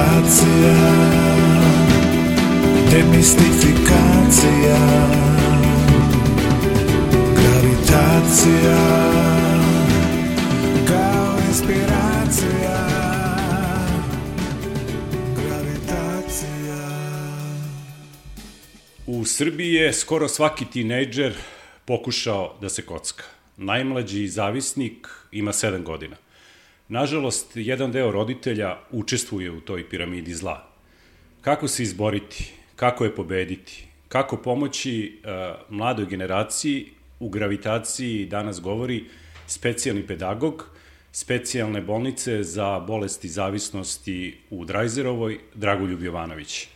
Gravitacija Demistifikacija Gravitacija Kao inspiracija Gravitacija U Srbiji je skoro svaki tinejdžer pokušao da se kocka. Najmlađi zavisnik ima 7 godina. Nažalost, jedan deo roditelja učestvuje u toj piramidi zla. Kako se izboriti? Kako je pobediti? Kako pomoći uh, mladoj generaciji u gravitaciji danas govori specijalni pedagog, specijalne bolnice za bolesti zavisnosti u Drajzerovoj, Dragoljub Jovanović.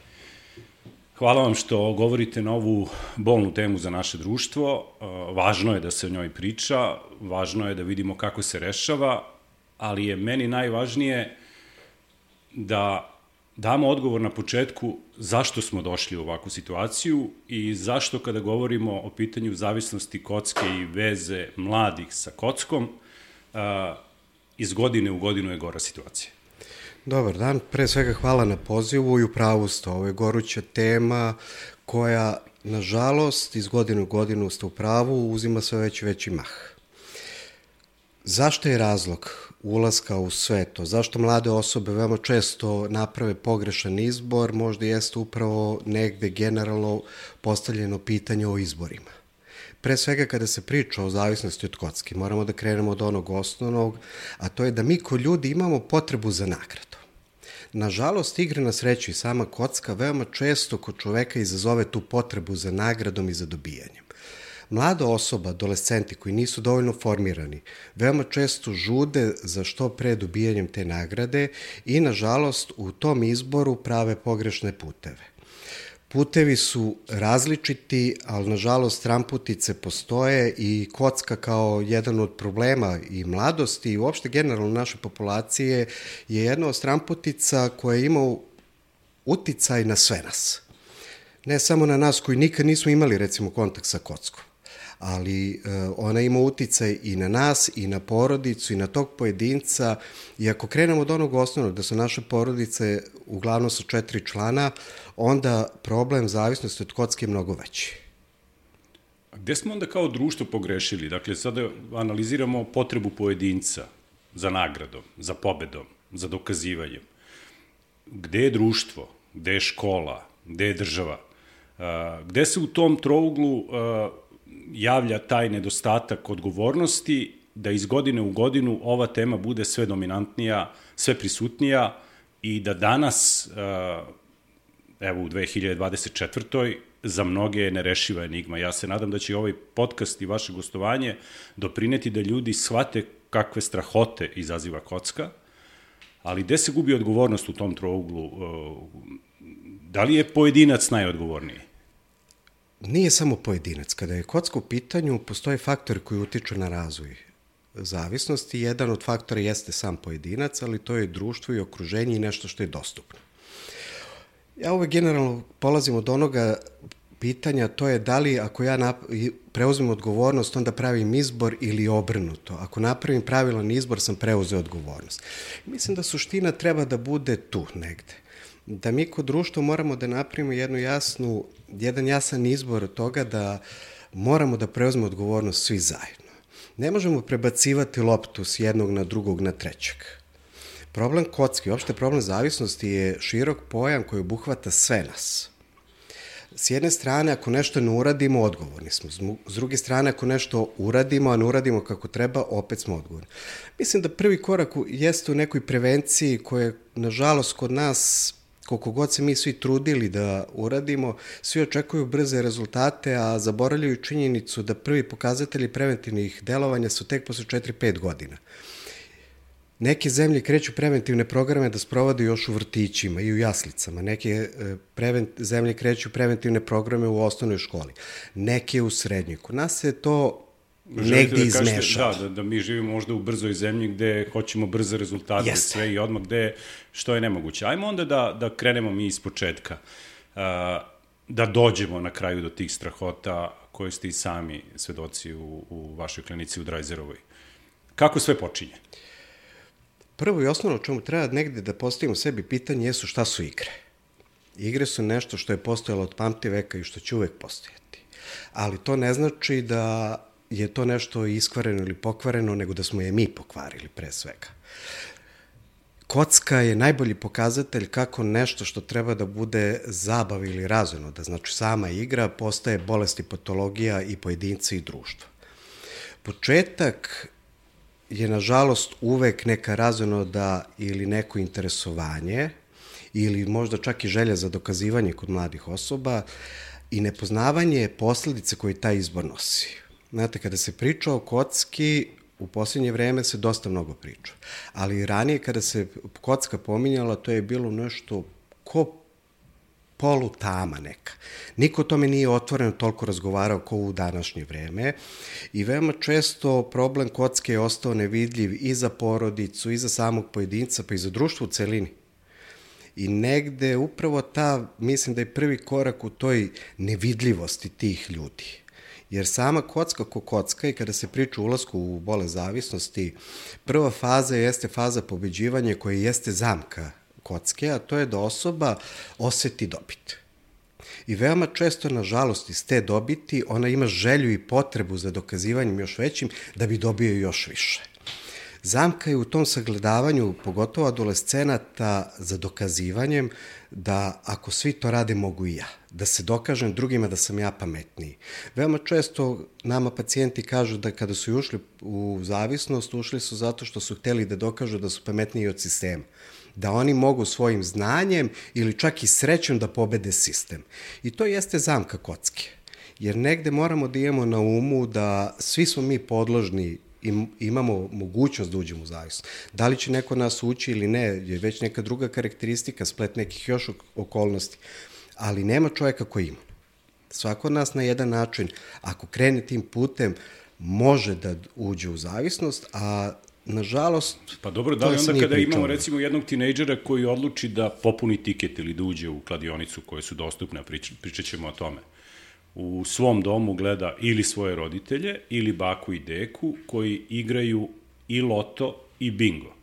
Hvala vam što govorite na ovu bolnu temu za naše društvo. Uh, Važno je da se o njoj priča, važno je da vidimo kako se rešava, ali je meni najvažnije da damo odgovor na početku zašto smo došli u ovakvu situaciju i zašto kada govorimo o pitanju zavisnosti kocke i veze mladih sa kockom, iz godine u godinu je gora situacija. Dobar dan, pre svega hvala na pozivu i upravo ste, ovo je goruća tema koja, nažalost, iz godine u godinu ste u pravu, uzima sve veći veći mah. Zašto je razlog ulaska u sve to? Zašto mlade osobe veoma često naprave pogrešan izbor? Možda jeste upravo negde generalno postavljeno pitanje o izborima. Pre svega kada se priča o zavisnosti od kocki, moramo da krenemo od onog osnovnog, a to je da mi ko ljudi imamo potrebu za nagradu. Nažalost, igre na sreću i sama kocka veoma često kod čoveka izazove tu potrebu za nagradom i za dobijanjem. Mlada osoba, adolescenti koji nisu dovoljno formirani, veoma često žude za što pre dobijanjem te nagrade i, nažalost, u tom izboru prave pogrešne puteve. Putevi su različiti, ali nažalost tramputice postoje i kocka kao jedan od problema i mladosti i uopšte generalno naše populacije je jedna od stramputica koja ima uticaj na sve nas. Ne samo na nas koji nikad nismo imali recimo kontakt sa kockom ali e, ona ima uticaj i na nas, i na porodicu, i na tog pojedinca. I ako krenemo od onog osnovnog, da su naše porodice uglavnom sa četiri člana, onda problem zavisnosti od kocke je mnogo veći. A gde smo onda kao društvo pogrešili? Dakle, sada analiziramo potrebu pojedinca za nagradom, za pobedom, za dokazivanjem. Gde je društvo? Gde je škola? Gde je država? Gde se u tom trouglu javlja taj nedostatak odgovornosti da iz godine u godinu ova tema bude sve dominantnija, sve prisutnija i da danas, evo u 2024 za mnoge je nerešiva enigma. Ja se nadam da će ovaj podcast i vaše gostovanje doprineti da ljudi shvate kakve strahote izaziva kocka, ali gde se gubi odgovornost u tom trouglu? Da li je pojedinac najodgovorniji? Nije samo pojedinac. Kada je kocka u pitanju, postoje faktori koji utiču na razvoj zavisnosti. Jedan od faktora jeste sam pojedinac, ali to je društvo i okruženje i nešto što je dostupno. Ja uvek generalno polazim od onoga pitanja, to je da li ako ja preuzmem odgovornost, onda pravim izbor ili obrnuto. Ako napravim pravilan izbor, sam preuzeo odgovornost. Mislim da suština treba da bude tu negde. Da mi kod društva moramo da napravimo jednu jasnu, jedan jasan izbor toga da moramo da preuzmemo odgovornost svi zajedno. Ne možemo prebacivati loptu s jednog na drugog na trećeg. Problem kocki, uopšte problem zavisnosti je širok pojam koji obuhvata sve nas. S jedne strane, ako nešto ne uradimo, odgovorni smo. S druge strane, ako nešto uradimo, a ne uradimo kako treba, opet smo odgovorni. Mislim da prvi korak jeste u nekoj prevenciji koja, nažalost, kod nas koliko god se mi svi trudili da uradimo, svi očekuju brze rezultate, a zaboravljaju činjenicu da prvi pokazatelji preventivnih delovanja su tek posle 4-5 godina. Neke zemlje kreću preventivne programe da sprovode još u vrtićima i u jaslicama. Neke e, prevent, zemlje kreću preventivne programe u osnovnoj školi. Neke u srednjoj. Nas se to negde da izmešao. Da, da, da mi živimo možda u brzoj zemlji gde hoćemo brze rezultate, Jeste. sve i odmah gde, što je nemoguće. Ajmo onda da, da krenemo mi iz početka, uh, da dođemo na kraju do tih strahota koje ste i sami svedoci u, u vašoj klinici u Drajzerovoj. Kako sve počinje? prvo i osnovno čemu treba negde da postavimo sebi pitanje jesu šta su igre. Igre su nešto što je postojalo od pamti veka i što će uvek postojati. Ali to ne znači da je to nešto iskvareno ili pokvareno, nego da smo je mi pokvarili pre svega. Kocka je najbolji pokazatelj kako nešto što treba da bude zabav ili razvojno, da znači sama igra, postaje bolesti patologija i pojedinca i društva. Početak je nažalost uvek neka da ili neko interesovanje ili možda čak i želja za dokazivanje kod mladih osoba i nepoznavanje posledice koje taj izbor nosi. Znate, kada se priča o kocki, u posljednje vreme se dosta mnogo priča. Ali ranije kada se kocka pominjala, to je bilo nešto ko polu tama neka. Niko o tome nije otvoreno toliko razgovarao kao u današnje vreme i veoma često problem kocke je ostao nevidljiv i za porodicu, i za samog pojedinca, pa i za društvo u celini. I negde upravo ta, mislim da je prvi korak u toj nevidljivosti tih ljudi. Jer sama kocka ko kocka i kada se priča o ulasku u bole zavisnosti, prva faza jeste faza pobeđivanja koja jeste zamka kocke, a to je da osoba oseti dobit. I veoma često, nažalost, iz te dobiti ona ima želju i potrebu za dokazivanjem još većim da bi dobio još više. Zamka je u tom sagledavanju, pogotovo adolescenata, za dokazivanjem da ako svi to rade, mogu i ja. Da se dokažem drugima da sam ja pametniji. Veoma često nama pacijenti kažu da kada su ušli u zavisnost, ušli su zato što su hteli da dokažu da su pametniji od sistema da oni mogu svojim znanjem ili čak i srećom da pobede sistem. I to jeste zamka kocke. Jer negde moramo da imamo na umu da svi smo mi podložni imamo mogućnost da uđemo u zavisnost. Da li će neko nas ući ili ne, je već neka druga karakteristika, splet nekih još okolnosti. Ali nema čovjeka koji ima. Svako od nas na jedan način, ako krene tim putem, može da uđe u zavisnost, a nažalost... Pa dobro, da li onda kada imamo recimo jednog tinejdžera koji odluči da popuni tiket ili da uđe u kladionicu koje su dostupne, prič, pričat ćemo o tome, u svom domu gleda ili svoje roditelje ili baku i deku koji igraju i loto i bingo.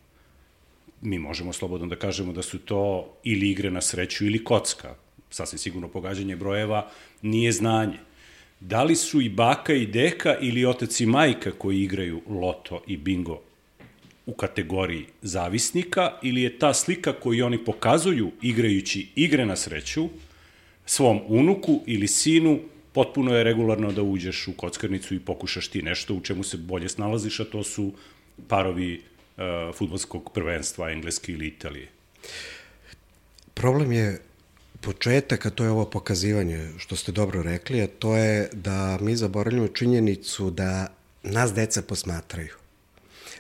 Mi možemo slobodno da kažemo da su to ili igre na sreću ili kocka. Sasvim sigurno pogađanje brojeva nije znanje. Da li su i baka i deka ili otac i majka koji igraju loto i bingo u kategoriji zavisnika ili je ta slika koju oni pokazuju igrajući igre na sreću svom unuku ili sinu potpuno je regularno da uđeš u kockarnicu i pokušaš ti nešto u čemu se bolje snalaziš, a to su parovi uh, futbolskog prvenstva Engleske ili Italije. Problem je početak, a to je ovo pokazivanje, što ste dobro rekli, a to je da mi zaboravljamo činjenicu da nas deca posmatraju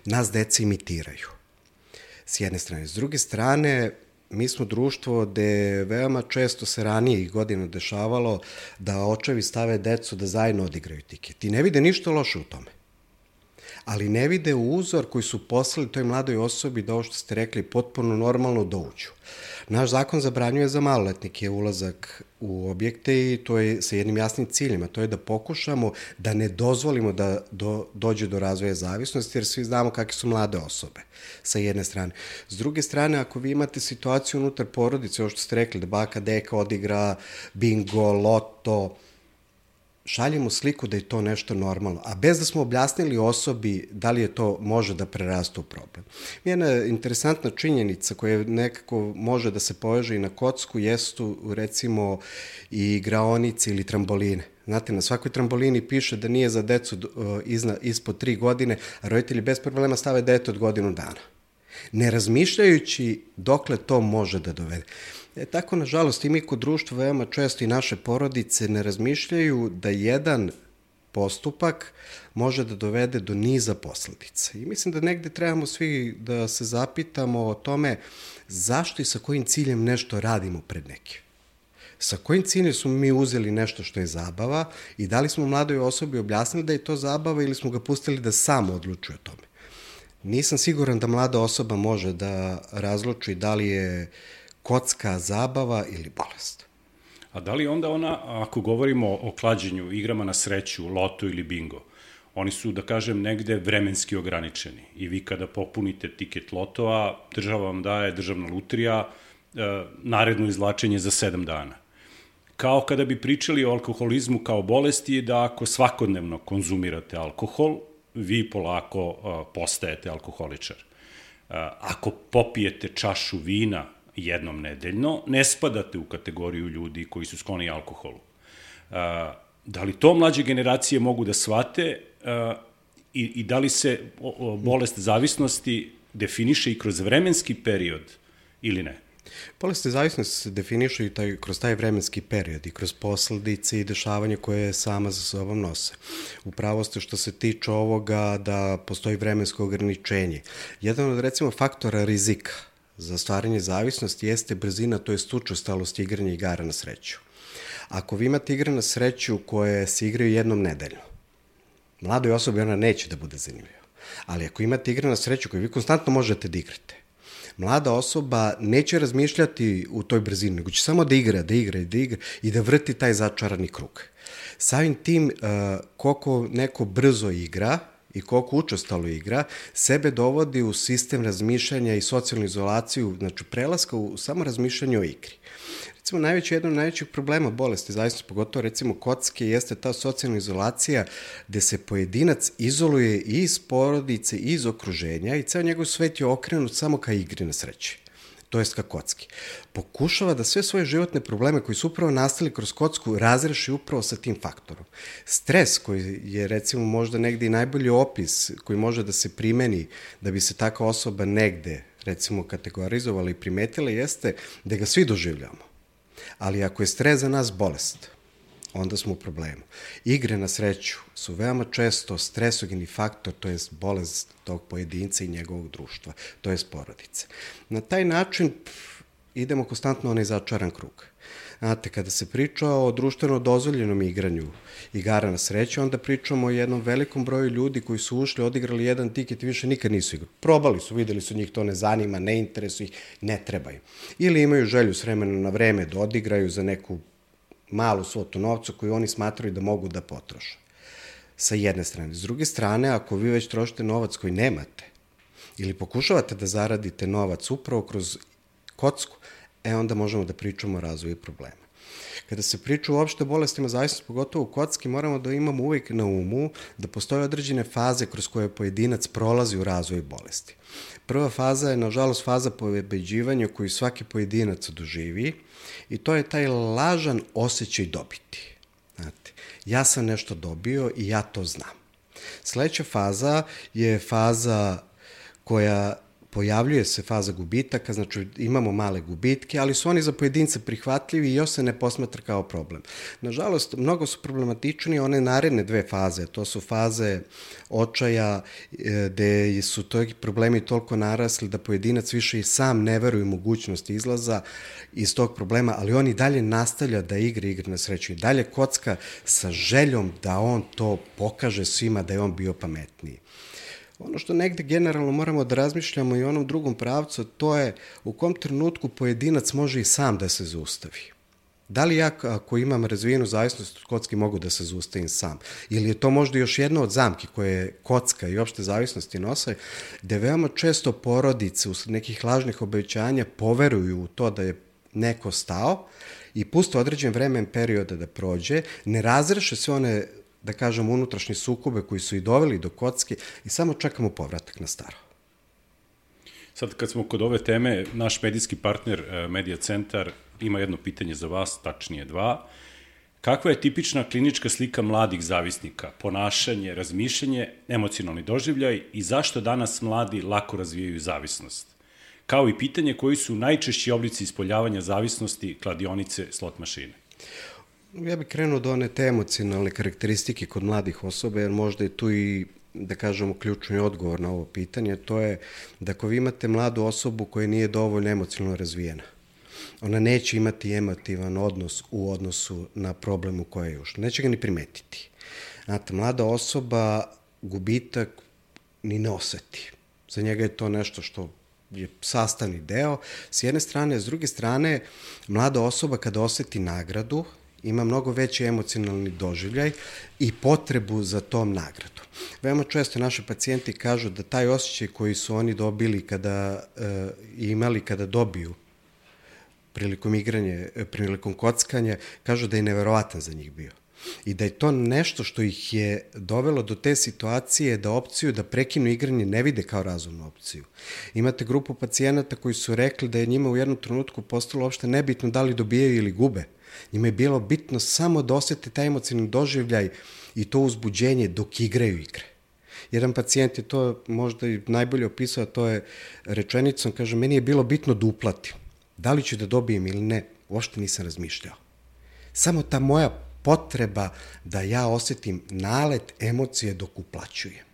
nas deca imitiraju. S jedne strane. S druge strane, mi smo društvo gde veoma često se ranije i godina dešavalo da očevi stave decu da zajedno odigraju tiket. I ne vide ništa loše u tome. Ali ne vide uzor koji su poslali toj mladoj osobi da ovo što ste rekli potpuno normalno uđu. Naš zakon zabranjuje za maloletnike ulazak u objekte i to je sa jednim jasnim ciljem, a to je da pokušamo da ne dozvolimo da do, dođe do razvoja zavisnosti, jer svi znamo kakve su mlade osobe, sa jedne strane. S druge strane, ako vi imate situaciju unutar porodice, ovo što ste rekli, da baka, deka odigra bingo, loto, šaljemo sliku da je to nešto normalno, a bez da smo objasnili osobi da li je to može da preraste u problem. Jedna interesantna činjenica koja nekako može da se poveže i na kocku jesu recimo i graonice ili tramboline. Znate, na svakoj trambolini piše da nije za decu izna, ispod tri godine, a roditelji bez problema stave dete od godinu dana. Ne razmišljajući dokle to može da dovede. E, tako, nažalost, i mi kod društva veoma često i naše porodice ne razmišljaju da jedan postupak može da dovede do niza posledica. I mislim da negde trebamo svi da se zapitamo o tome zašto i sa kojim ciljem nešto radimo pred nekim. Sa kojim ciljem smo mi uzeli nešto što je zabava i da li smo mladoj osobi objasnili da je to zabava ili smo ga pustili da sam odlučuje o tome. Nisam siguran da mlada osoba može da razluči da li je uh, kocka, zabava ili bolest. A da li onda ona, ako govorimo o klađenju, igrama na sreću, loto ili bingo, oni su, da kažem, negde vremenski ograničeni. I vi kada popunite tiket lotova, država vam daje, državna lutrija, e, naredno izvlačenje za 7 dana. Kao kada bi pričali o alkoholizmu kao bolesti, da ako svakodnevno konzumirate alkohol, vi polako e, postajete alkoholičar. E, ako popijete čašu vina jednom nedeljno, ne spadate u kategoriju ljudi koji su skloni alkoholu. Da li to mlađe generacije mogu da shvate i, i da li se bolest zavisnosti definiše i kroz vremenski period ili ne? Bolest zavisnosti se definiše i taj, kroz taj vremenski period i kroz posledice i dešavanje koje sama za sobom nose. Upravo ste što se tiče ovoga da postoji vremensko ograničenje. Jedan od recimo faktora rizika za stvaranje zavisnosti jeste brzina, to je učestalost igranja igara na sreću. Ako vi imate igre na sreću koje se igraju jednom nedeljno, mladoj osobi ona neće da bude zanimljiva. Ali ako imate igre na sreću koje vi konstantno možete da igrate, mlada osoba neće razmišljati u toj brzini, nego će samo da igra, da igra i da igra i da vrti taj začarani krug. Samim tim, uh, koliko neko brzo igra i koliko učestalo igra, sebe dovodi u sistem razmišljanja i socijalnu izolaciju, znači prelaska u samo razmišljanje o igri. Recimo, najveći, jedan od najvećih problema bolesti, zaista pogotovo recimo kocke, jeste ta socijalna izolacija gde se pojedinac izoluje i iz porodice, i iz okruženja i ceo njegov svet je okrenut samo ka igri na sreći to jest ka kocki. Pokušava da sve svoje životne probleme koji su upravo nastali kroz kocku razreši upravo sa tim faktorom. Stres koji je recimo možda negde i najbolji opis koji može da se primeni da bi se taka osoba negde recimo kategorizovala i primetila jeste da ga svi doživljamo. Ali ako je stres za nas bolest, onda smo u problemu. Igre na sreću su veoma često stresogeni faktor, to je bolest tog pojedinca i njegovog društva, to je porodice. Na taj način pff, idemo konstantno onaj začaran krug. Znate, kada se priča o društveno dozvoljenom igranju igara na sreću, onda pričamo o jednom velikom broju ljudi koji su ušli, odigrali jedan tiket i više nikad nisu igrali. Probali su, videli su njih to ne zanima, ne interesu ih, ne trebaju. Ili imaju želju s vremena na vreme da odigraju za neku malu svotu novca koju oni smatraju da mogu da potroše. Sa jedne strane. S druge strane, ako vi već trošite novac koji nemate, ili pokušavate da zaradite novac upravo kroz kocku, e onda možemo da pričamo o razvoju problema. Kada se priča uopšte o bolestima zavisnosti, pogotovo u kocki, moramo da imamo uvek na umu da postoje određene faze kroz koje pojedinac prolazi u razvoju bolesti. Prva faza je, nažalost, faza pobeđivanja koju svaki pojedinac doživi i to je taj lažan osjećaj dobiti. Znate, ja sam nešto dobio i ja to znam. Sledeća faza je faza koja pojavljuje se faza gubitaka, znači imamo male gubitke, ali su oni za pojedince prihvatljivi i još se ne posmatra kao problem. Nažalost, mnogo su problematični one naredne dve faze, to su faze očaja e, gde su to problemi toliko narasli da pojedinac više i sam ne veruje mogućnost izlaza iz tog problema, ali on i dalje nastavlja da igra igre na sreću i dalje kocka sa željom da on to pokaže svima da je on bio pametniji. Ono što negde generalno moramo da razmišljamo i onom drugom pravcu, to je u kom trenutku pojedinac može i sam da se zaustavi. Da li ja ako imam razvijenu zavisnost od kocki mogu da se zaustavim sam? Ili je to možda još jedna od zamki koje kocka i opšte zavisnosti nose, gde veoma često porodice usled nekih lažnih obećanja poveruju u to da je neko stao i puste određen vremen perioda da prođe, ne razreše sve one da kažem, unutrašnje sukobe koji su i doveli do kocke i samo čekamo povratak na staro. Sad kad smo kod ove teme, naš medijski partner e, Media Centar ima jedno pitanje za vas, tačnije dva. Kakva je tipična klinička slika mladih zavisnika? Ponašanje, razmišljanje, emocionalni doživljaj i zašto danas mladi lako razvijaju zavisnost? Kao i pitanje koji su najčešći oblici ispoljavanja zavisnosti kladionice slot mašine. Ja bih krenuo do one te emocionalne karakteristike kod mladih osoba, jer možda je tu i da kažemo, ključni odgovor na ovo pitanje, to je da ako vi imate mladu osobu koja nije dovoljno emocionalno razvijena, ona neće imati emotivan odnos u odnosu na problem u je ušla. Neće ga ni primetiti. Znate, mlada osoba gubitak ni ne oseti. Za njega je to nešto što je sastavni deo, s jedne strane, s druge strane, mlada osoba kada oseti nagradu, ima mnogo veći emocionalni doživljaj i potrebu za tom nagradom. Veoma često naši pacijenti kažu da taj osjećaj koji su oni dobili kada e, imali kada dobiju prilikom igranja, prilikom kockanja, kažu da je neverovatan za njih bio. I da je to nešto što ih je dovelo do te situacije da opciju da prekinu igranje ne vide kao razumnu opciju. Imate grupu pacijenata koji su rekli da je njima u jednom trenutku postalo uopšte nebitno da li dobijaju ili gube. Njima je bilo bitno samo da osete taj emocijni doživljaj i to uzbuđenje dok igraju igre. Jedan pacijent je to možda i najbolje opisao, to je rečenicom, kaže, meni je bilo bitno da uplatim. Da li ću da dobijem ili ne, uopšte nisam razmišljao. Samo ta moja potreba da ja osetim nalet emocije dok uplaćujem.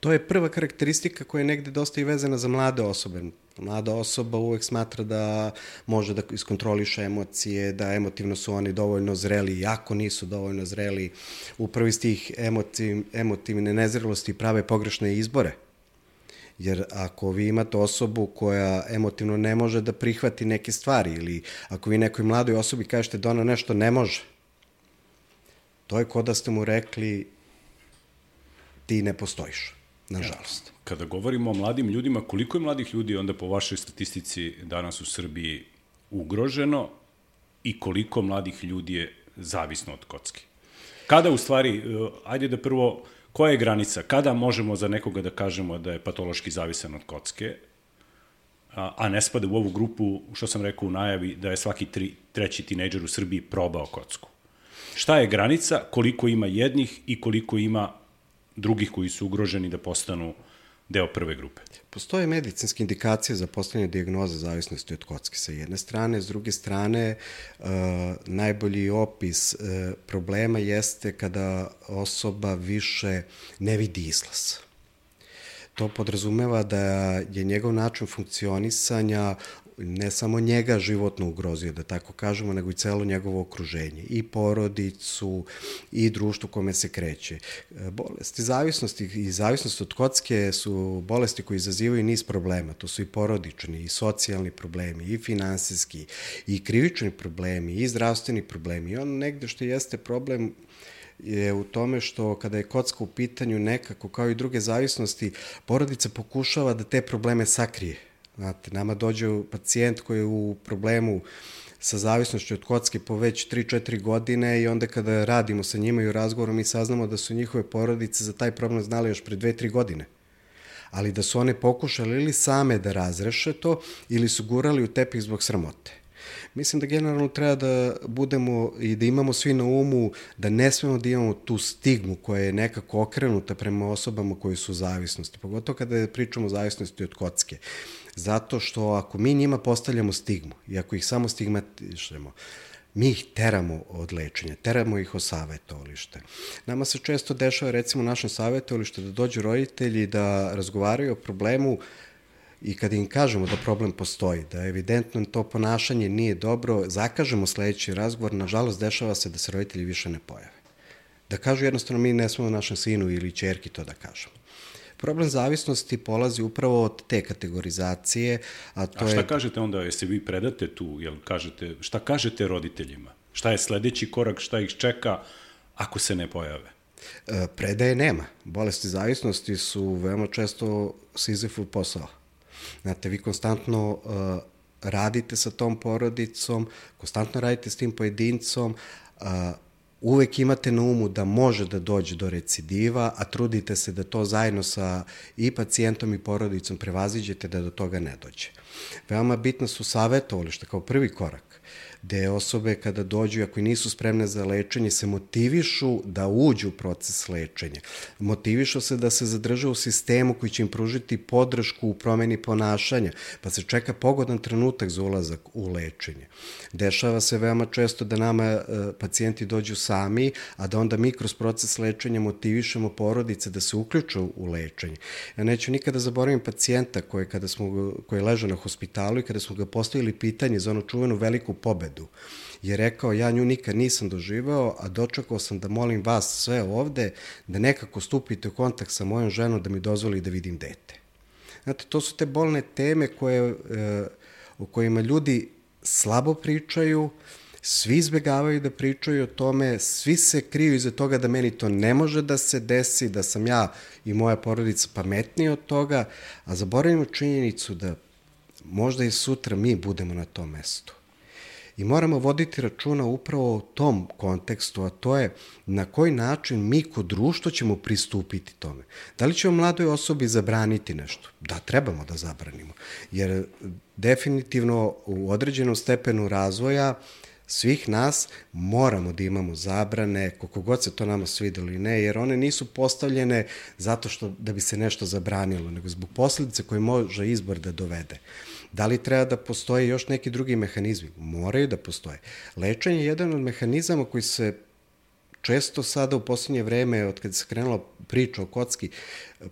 To je prva karakteristika koja je negde dosta i vezana za mlade osobe. Mlada osoba uvek smatra da može da iskontroliše emocije, da emotivno su oni dovoljno zreli, jako nisu dovoljno zreli. Upravo iz tih emotiv, emotivne nezrelosti prave pogrešne izbore. Jer ako vi imate osobu koja emotivno ne može da prihvati neke stvari ili ako vi nekoj mladoj osobi kažete da ona nešto ne može, to je kod da ste mu rekli ti ne postojiš, nažalost. Kada govorimo o mladim ljudima, koliko je mladih ljudi onda po vašoj statistici danas u Srbiji ugroženo i koliko mladih ljudi je zavisno od kocki? Kada u stvari, e, ajde da prvo, koja je granica? Kada možemo za nekoga da kažemo da je patološki zavisan od kocke, a, a ne spada u ovu grupu, što sam rekao u najavi, da je svaki tri, treći tinejdžer u Srbiji probao kocku? Šta je granica, koliko ima jednih i koliko ima drugih koji su ugroženi da postanu deo prve grupe. Postoje medicinske indikacije za postavljanje dijagnoze zavisnosti od kocke sa jedne strane, s druge strane uh, najbolji opis uh, problema jeste kada osoba više ne vidi izlaz. To podrazumeva da je njegov način funkcionisanja ne samo njega životno ugrozio, da tako kažemo, nego i celo njegovo okruženje, i porodicu, i društvo kome se kreće. E, bolesti zavisnosti i zavisnost od kocke su bolesti koji izazivaju niz problema. To su i porodični, i socijalni problemi, i finansijski, i krivični problemi, i zdravstveni problemi. I on negde što jeste problem je u tome što kada je kocka u pitanju nekako, kao i druge zavisnosti, porodica pokušava da te probleme sakrije Znate, nama dođe pacijent koji je u problemu sa zavisnošću od kocke po već 3-4 godine i onda kada radimo sa njima i u razgovoru mi saznamo da su njihove porodice za taj problem znali još pre 2-3 godine. Ali da su one pokušali ili same da razreše to ili su gurali u tepih zbog sramote. Mislim da generalno treba da budemo i da imamo svi na umu da ne smemo da imamo tu stigmu koja je nekako okrenuta prema osobama koji su u zavisnosti, pogotovo kada pričamo o zavisnosti od kocke. Zato što ako mi njima postavljamo stigmu i ako ih samo stigmatišemo, mi ih teramo od lečenja, teramo ih od savjetovalište. Nama se često dešava, recimo, u našem savjetovalištu da dođu roditelji da razgovaraju o problemu i kada im kažemo da problem postoji, da evidentno to ponašanje nije dobro, zakažemo sledeći razgovor, nažalost dešava se da se roditelji više ne pojave. Da kažu jednostavno mi ne smemo našem sinu ili čerki to da kažemo. Problem zavisnosti polazi upravo od te kategorizacije, a to a šta je... kažete onda, jeste vi predate tu, jel kažete, šta kažete roditeljima? Šta je sledeći korak, šta ih čeka ako se ne pojave? E, predaje nema. Bolesti zavisnosti su veoma često Sizifov posao. Znate, vi konstantno uh, radite sa tom porodicom, konstantno radite s tim pojedincom, uvek imate na umu da može da dođe do recidiva, a trudite se da to zajedno sa i pacijentom i porodicom prevaziđete da do toga ne dođe. Veoma bitno su savjetovališta kao prvi korak gde osobe kada dođu, ako nisu spremne za lečenje, se motivišu da uđu u proces lečenja. Motivišu se da se zadrže u sistemu koji će im pružiti podršku u promeni ponašanja, pa se čeka pogodan trenutak za ulazak u lečenje. Dešava se veoma često da nama e, pacijenti dođu sami, a da onda mi kroz proces lečenja motivišemo porodice da se uključu u lečenje. Ja neću nikada zaboravim pacijenta koje, kada smo, koje leže na hospitalu i kada smo ga postavili pitanje za onu čuvenu veliku pobedu pobedu je rekao ja nju nikad nisam doživao, a dočekao sam da molim vas sve ovde da nekako stupite u kontakt sa mojom ženom da mi dozvoli da vidim dete. Znate, to su te bolne teme koje, e, o kojima ljudi slabo pričaju, Svi izbegavaju da pričaju o tome, svi se kriju iza toga da meni to ne može da se desi, da sam ja i moja porodica pametniji od toga, a zaboravimo činjenicu da možda i sutra mi budemo na tom mestu. I moramo voditi računa upravo u tom kontekstu, a to je na koji način mi kod društva ćemo pristupiti tome. Da li ćemo mladoj osobi zabraniti nešto? Da, trebamo da zabranimo. Jer definitivno u određenom stepenu razvoja svih nas moramo da imamo zabrane, koliko god se to nama svidelo i ne, jer one nisu postavljene zato što da bi se nešto zabranilo, nego zbog posledice koje može izbor da dovede. Da li treba da postoje još neki drugi mehanizmi? Moraju da postoje. Lečenje je jedan od mehanizama koji se često sada u poslednje vreme, od kada se krenula priča o kocki,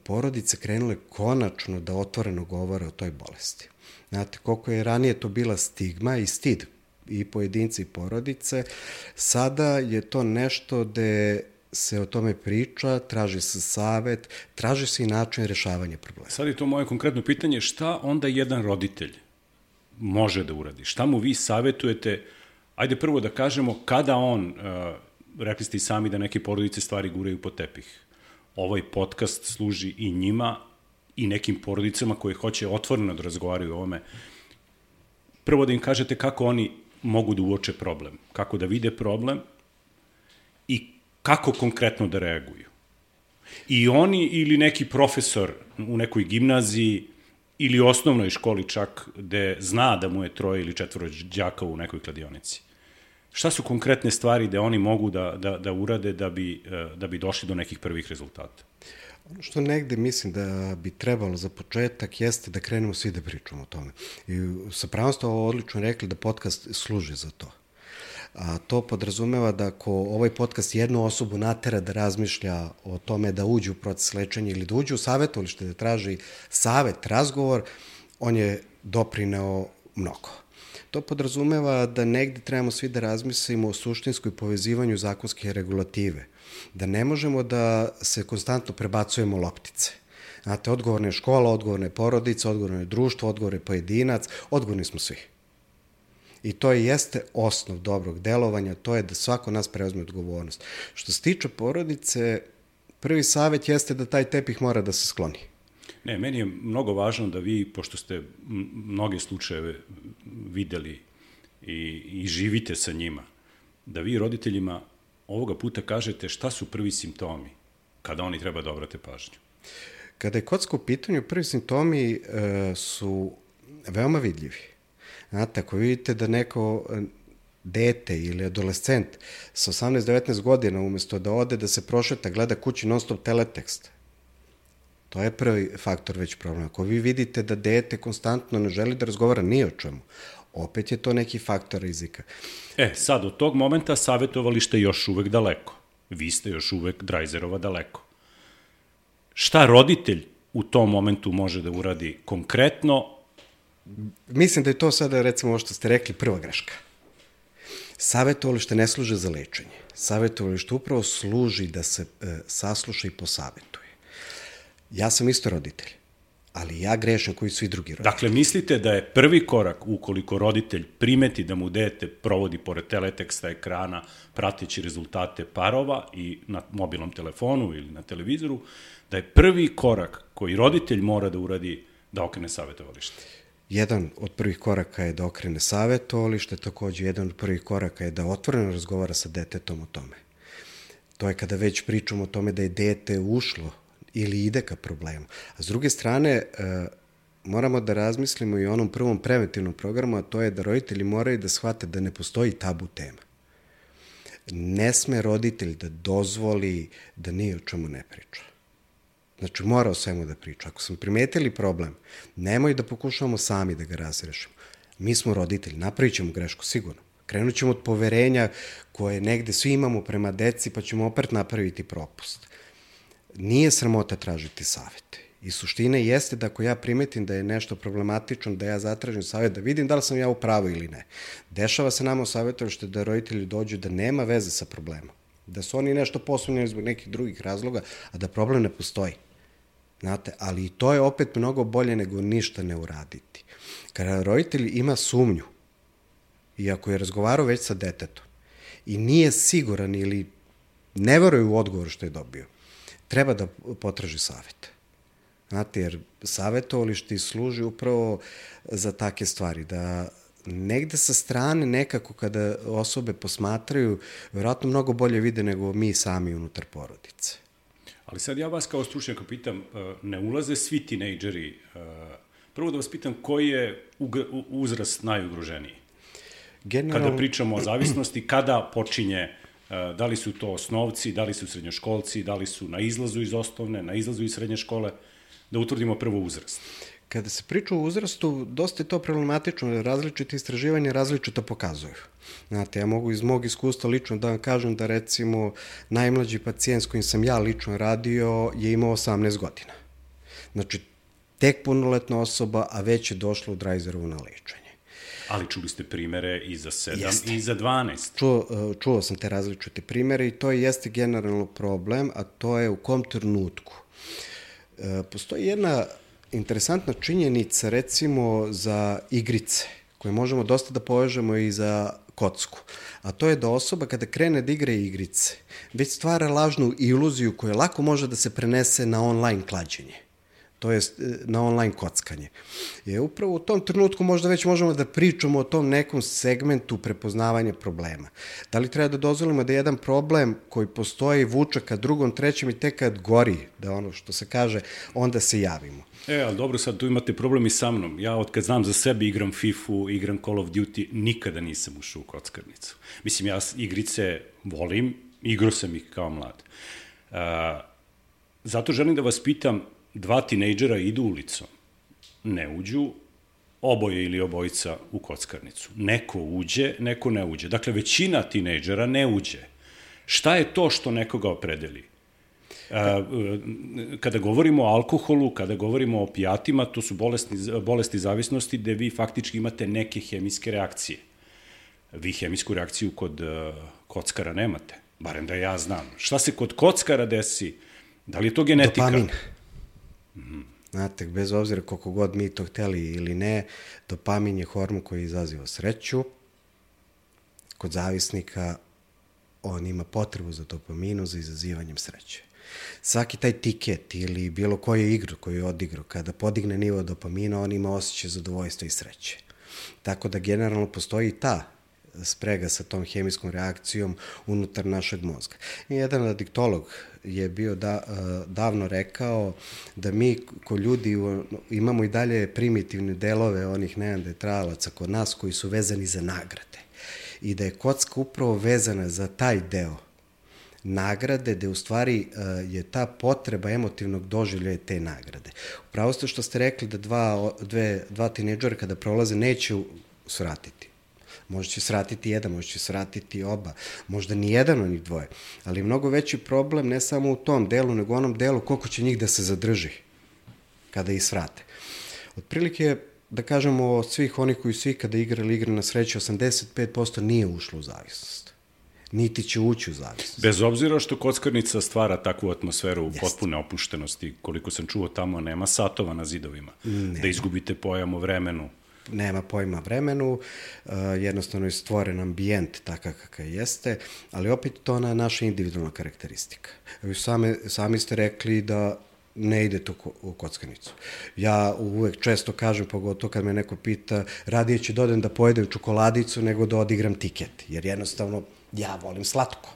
porodice krenule konačno da otvoreno govore o toj bolesti. Znate, koliko je ranije to bila stigma i stid i pojedinci i porodice, sada je to nešto gde se o tome priča, traži se savet, traži se i način rešavanja problema. Sad je to moje konkretno pitanje, šta onda jedan roditelj može da uradi? Šta mu vi savetujete? Ajde prvo da kažemo kada on, uh, rekli ste i sami da neke porodice stvari guraju po tepih. Ovaj podcast služi i njima i nekim porodicama koje hoće otvoreno da razgovaraju o ovome. Prvo da im kažete kako oni mogu da uoče problem, kako da vide problem kako konkretno da reaguju. I oni ili neki profesor u nekoj gimnaziji ili osnovnoj školi čak gde zna da mu je troje ili četvoro đaka u nekoj kladionici. Šta su konkretne stvari da oni mogu da, da, da urade da bi, eh, da bi došli do nekih prvih rezultata? Ono što negde mislim da bi trebalo za početak jeste da krenemo svi da pričamo o tome. I sa pravom ste ovo odlično rekli da podcast služi za to. A to podrazumeva da ako ovaj podcast jednu osobu natera da razmišlja o tome da uđe u proces lečenja ili da uđe u savjetovalište, da traži savet, razgovor, on je doprineo mnogo. To podrazumeva da negde trebamo svi da razmislimo o suštinskoj povezivanju zakonske regulative. Da ne možemo da se konstantno prebacujemo loptice. Znate, odgovorna je škola, odgovorna je porodica, odgovorna je društvo, odgovorna je pojedinac, odgovorni smo svi. I to je jeste osnov dobrog delovanja, to je da svako nas preuzme odgovornost. Što se tiče porodice, prvi savet jeste da taj tepih mora da se skloni. Ne, meni je mnogo važno da vi, pošto ste mnoge slučajeve videli i, i živite sa njima, da vi roditeljima ovoga puta kažete šta su prvi simptomi kada oni treba da obrate pažnju. Kada je kocka u pitanju, prvi simptomi e, su veoma vidljivi. Znate, ako vidite da neko e, dete ili adolescent sa 18-19 godina umesto da ode da se prošeta, gleda kući non stop teletekst, To je prvi faktor već problema. Ako vi vidite da dete konstantno ne želi da razgovara ni o čemu, opet je to neki faktor rizika. E, sad, od tog momenta savjetovalište još uvek daleko. Vi ste još uvek Drajzerova daleko. Šta roditelj u tom momentu može da uradi konkretno Mislim da je to sada, recimo, ovo što ste rekli, prva greška. Savetovalište ne služe za lečenje. Savetovalište upravo služi da se e, sasluša i posavetuje. Ja sam isto roditelj, ali ja grešam koji su i drugi roditelji. Dakle, mislite da je prvi korak ukoliko roditelj primeti da mu dete provodi pored teleteksta ekrana prateći rezultate parova i na mobilnom telefonu ili na televizoru, da je prvi korak koji roditelj mora da uradi da okrene savetovalište? Jedan od prvih koraka je da okrene savetovalište, takođe jedan od prvih koraka je da otvoreno razgovara sa detetom o tome. To je kada već pričamo o tome da je dete ušlo ili ide ka problemu. A s druge strane, e, moramo da razmislimo i o onom prvom preventivnom programu, a to je da roditelji moraju da shvate da ne postoji tabu tema. Ne sme roditelj da dozvoli da ni o čemu ne priča. Znači, mora o svemu da priča. Ako smo primetili problem, nemoj da pokušavamo sami da ga razrešimo. Mi smo roditelji, napravit ćemo grešku, sigurno. Krenut ćemo od poverenja koje negde svi imamo prema deci, pa ćemo opet napraviti propust. Nije sramota tražiti savete. I suština jeste da ako ja primetim da je nešto problematično, da ja zatražim savjet, da vidim da li sam ja u pravu ili ne. Dešava se nama u savjetovište da roditelji dođu da nema veze sa problemom. Da su oni nešto poslovljeni zbog nekih drugih razloga, a da problem ne postoji. Znate, ali i to je opet mnogo bolje nego ništa ne uraditi. Kada roditelj ima sumnju i ako je razgovarao već sa detetom i nije siguran ili ne veruje u odgovor što je dobio, treba da potraži savjet. Znate, jer savjetovališti služi upravo za take stvari, da negde sa strane nekako kada osobe posmatraju, verovatno mnogo bolje vide nego mi sami unutar porodice. Ali sad ja vas kao stručnjaka pitam, e, ne ulaze svi tinejdžeri, e, prvo da vas pitam koji je uzrast najugroženiji? General... Kada pričamo o zavisnosti, kada počinje, e, da li su to osnovci, da li su srednjoškolci, da li su na izlazu iz osnovne, na izlazu iz srednje škole, da utvrdimo prvo uzrast. Kada se priča o uzrastu, dosta je to problematično, različite istraživanja različito pokazuju. Znate, ja mogu iz mog iskustva lično da vam kažem da recimo najmlađi pacijent s kojim sam ja lično radio je imao 18 godina. Znači, tek punoletna osoba, a već je došla u Drajzerovu na lečenje. Ali čuli ste primere i za 7 jeste. i za 12. Čuo, čuo sam te različite primere i to jeste generalno problem, a to je u kom trenutku. E, postoji jedna interesantna činjenica recimo za igrice, koje možemo dosta da povežemo i za kocku. A to je da osoba kada krene da igra igrice, već stvara lažnu iluziju koja lako može da se prenese na online klađenje to je na online kockanje. Je upravo u tom trenutku možda već možemo da pričamo o tom nekom segmentu prepoznavanja problema. Da li treba da dozvolimo da jedan problem koji postoji vuča ka drugom, trećem i tek kad gori, da ono što se kaže, onda se javimo. E, ali dobro, sad tu imate problem i sa mnom. Ja od kad znam za sebe igram FIFA, igram Call of Duty, nikada nisam ušao u kockarnicu. Mislim, ja igrice volim, igrao sam ih kao mlad. Uh, zato želim da vas pitam, dva tinejdžera idu ulicom, ne uđu, oboje ili obojica u kockarnicu. Neko uđe, neko ne uđe. Dakle, većina tinejdžera ne uđe. Šta je to što nekoga opredeli? Kada govorimo o alkoholu, kada govorimo o opijatima, to su bolesti, bolesti zavisnosti gde vi faktički imate neke hemijske reakcije. Vi hemijsku reakciju kod kockara nemate, barem da ja znam. Šta se kod kockara desi? Da li je to genetika? Dopamin. Mm. Znate, bez obzira koliko god mi to hteli ili ne, dopamin je hormon koji izaziva sreću. Kod zavisnika on ima potrebu za dopaminu, za izazivanjem sreće. Svaki taj tiket ili bilo koji igru koju je odigrao, kada podigne nivo dopamina, on ima osjećaj zadovoljstva i sreće. Tako da generalno postoji ta sprega sa tom hemijskom reakcijom unutar našeg mozga. Jedan adiktolog je bio da, e, davno rekao da mi ko ljudi imamo i dalje primitivne delove onih neandertalaca kod nas koji su vezani za nagrade. I da je kocka upravo vezana za taj deo nagrade, gde u stvari e, je ta potreba emotivnog doživljaja te nagrade. Upravo ste što ste rekli da dva, dve, dva tineđora kada prolaze neće svratiti. Možda će sratiti jedan, možda će sratiti oba, možda ni jedan od njih dvoje. Ali mnogo veći problem ne samo u tom delu, nego u onom delu koliko će njih da se zadrži kada ih svrate. Otprilike, da kažemo, od svih onih koji su ikada igrali igre na sreću, 85% nije ušlo u zavisnost niti će ući u zavisnost. Bez obzira što kockarnica stvara takvu atmosferu Jest. potpune opuštenosti, koliko sam čuo tamo nema satova na zidovima, nema. da izgubite pojam o vremenu, nema pojma vremenu, uh, jednostavno je stvoren ambijent takav kakav jeste, ali opet to ona naša individualna karakteristika. Vi sami, sami ste rekli da ne ide to u kockanicu. Ja uvek često kažem, pogotovo kad me neko pita, radije ću dodem da pojedem čokoladicu nego da odigram tiket, jer jednostavno ja volim slatko.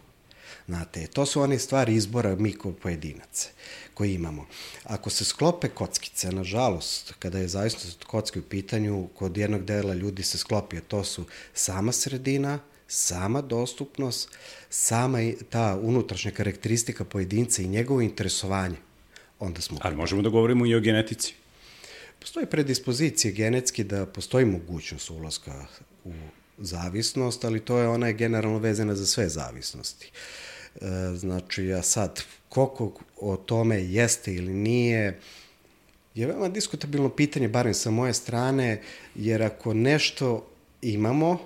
Znate, to su one stvari izbora mi kao pojedinaca koji imamo. Ako se sklope kockice, nažalost, kada je zaista kocke u pitanju, kod jednog dela ljudi se sklopi, a to su sama sredina, sama dostupnost, sama ta unutrašnja karakteristika pojedinca i njegovo interesovanje, onda smo... Ali možemo da govorimo i o genetici. Postoji predispozicije genetski da postoji mogućnost ulaska u zavisnost, ali to je ona je generalno vezana za sve zavisnosti. E, znači, ja sad, koliko o tome jeste ili nije, je veoma diskutabilno pitanje, barem sa moje strane, jer ako nešto imamo,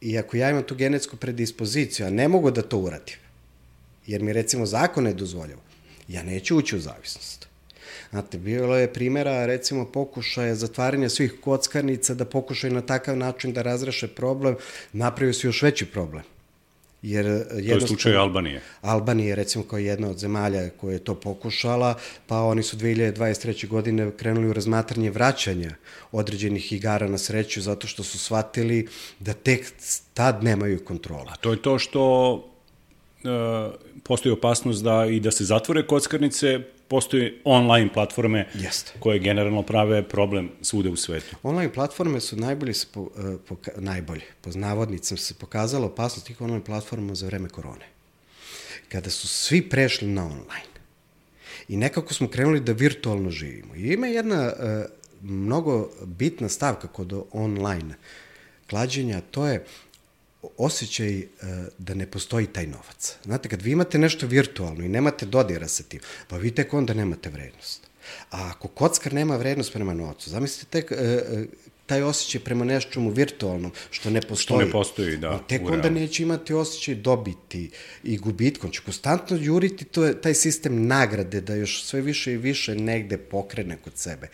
i ako ja imam tu genetsku predispoziciju, a ne mogu da to uradim, jer mi recimo zakon ne dozvoljava, ja neću ući u zavisnost. Znate, bilo je primjera, recimo, pokušaja zatvaranja svih kockarnica da pokušaju na takav način da razreše problem, napravio se još veći problem. Jer To je slučaj Albanije. Albanija je recimo kao jedna od zemalja koja je to pokušala, pa oni su 2023. godine krenuli u razmatranje vraćanja određenih igara na sreću zato što su shvatili da tek tad nemaju kontrola. A to je to što e, postoji opasnost da i da se zatvore kockarnice, postoje online platforme Jeste. koje generalno prave problem svude u svetu. Online platforme su najbolje, se po, e, poka, najbolje, po navodnicama se pokazala opasnost tih online platforma za vreme korone. Kada su svi prešli na online i nekako smo krenuli da virtualno živimo. I ima jedna e, mnogo bitna stavka kod online klađenja, to je osjećaj e, da ne postoji taj novac. Znate, kad vi imate nešto virtualno i nemate dodira sa tim, pa vi tek onda nemate vrednost. A ako kockar nema vrednost prema novcu, zamislite tek e, e, taj osjećaj prema nečemu virtualnom, što ne postoji. ne postoji, da, On tek onda realnom. neće imati osjećaj dobiti i gubitkom. Će konstantno juriti to, taj sistem nagrade da još sve više i više negde pokrene kod sebe.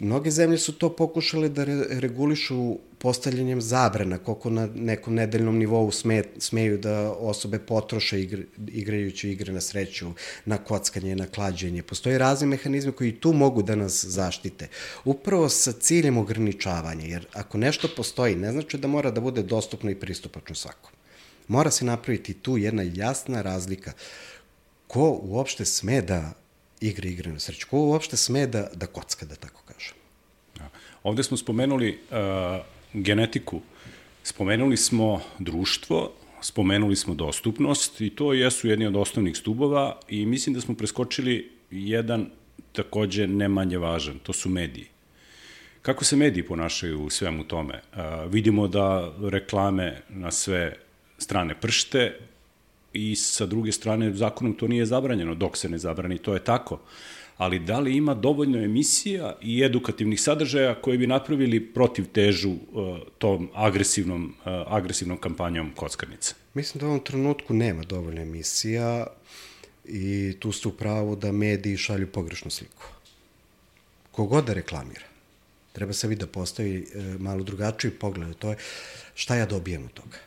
Mnoge zemlje su to pokušale da re, regulišu postavljanjem zabrana, koliko na nekom nedeljnom nivou sme, smeju da osobe potroše igr, igrajući igre na sreću, na kockanje, na klađenje. Postoje razni mehanizmi koji tu mogu da nas zaštite. Upravo sa ciljem ograničavanja, jer ako nešto postoji, ne znači da mora da bude dostupno i pristupačno svakom. Mora se napraviti tu jedna jasna razlika ko uopšte sme da igra igre na sreću, ko uopšte sme da, da kocka, da tako kažem. Da. Ovde smo spomenuli uh, genetiku, spomenuli smo društvo, spomenuli smo dostupnost i to jesu jedni od osnovnih stubova i mislim da smo preskočili jedan takođe ne manje važan, to su mediji. Kako se mediji ponašaju u svemu tome? Uh, vidimo da reklame na sve strane pršte i sa druge strane zakonom to nije zabranjeno, dok se ne zabrani, to je tako. Ali da li ima dovoljno emisija i edukativnih sadržaja koji bi napravili protiv težu uh, tom agresivnom, uh, agresivnom kampanjom kockarnice? Mislim da u ovom trenutku nema dovoljno emisija i tu ste u pravu da mediji šalju pogrešnu sliku. Kogod da reklamira, treba se vidi da postavi e, malo drugačiji pogled, to je šta ja dobijem od toga.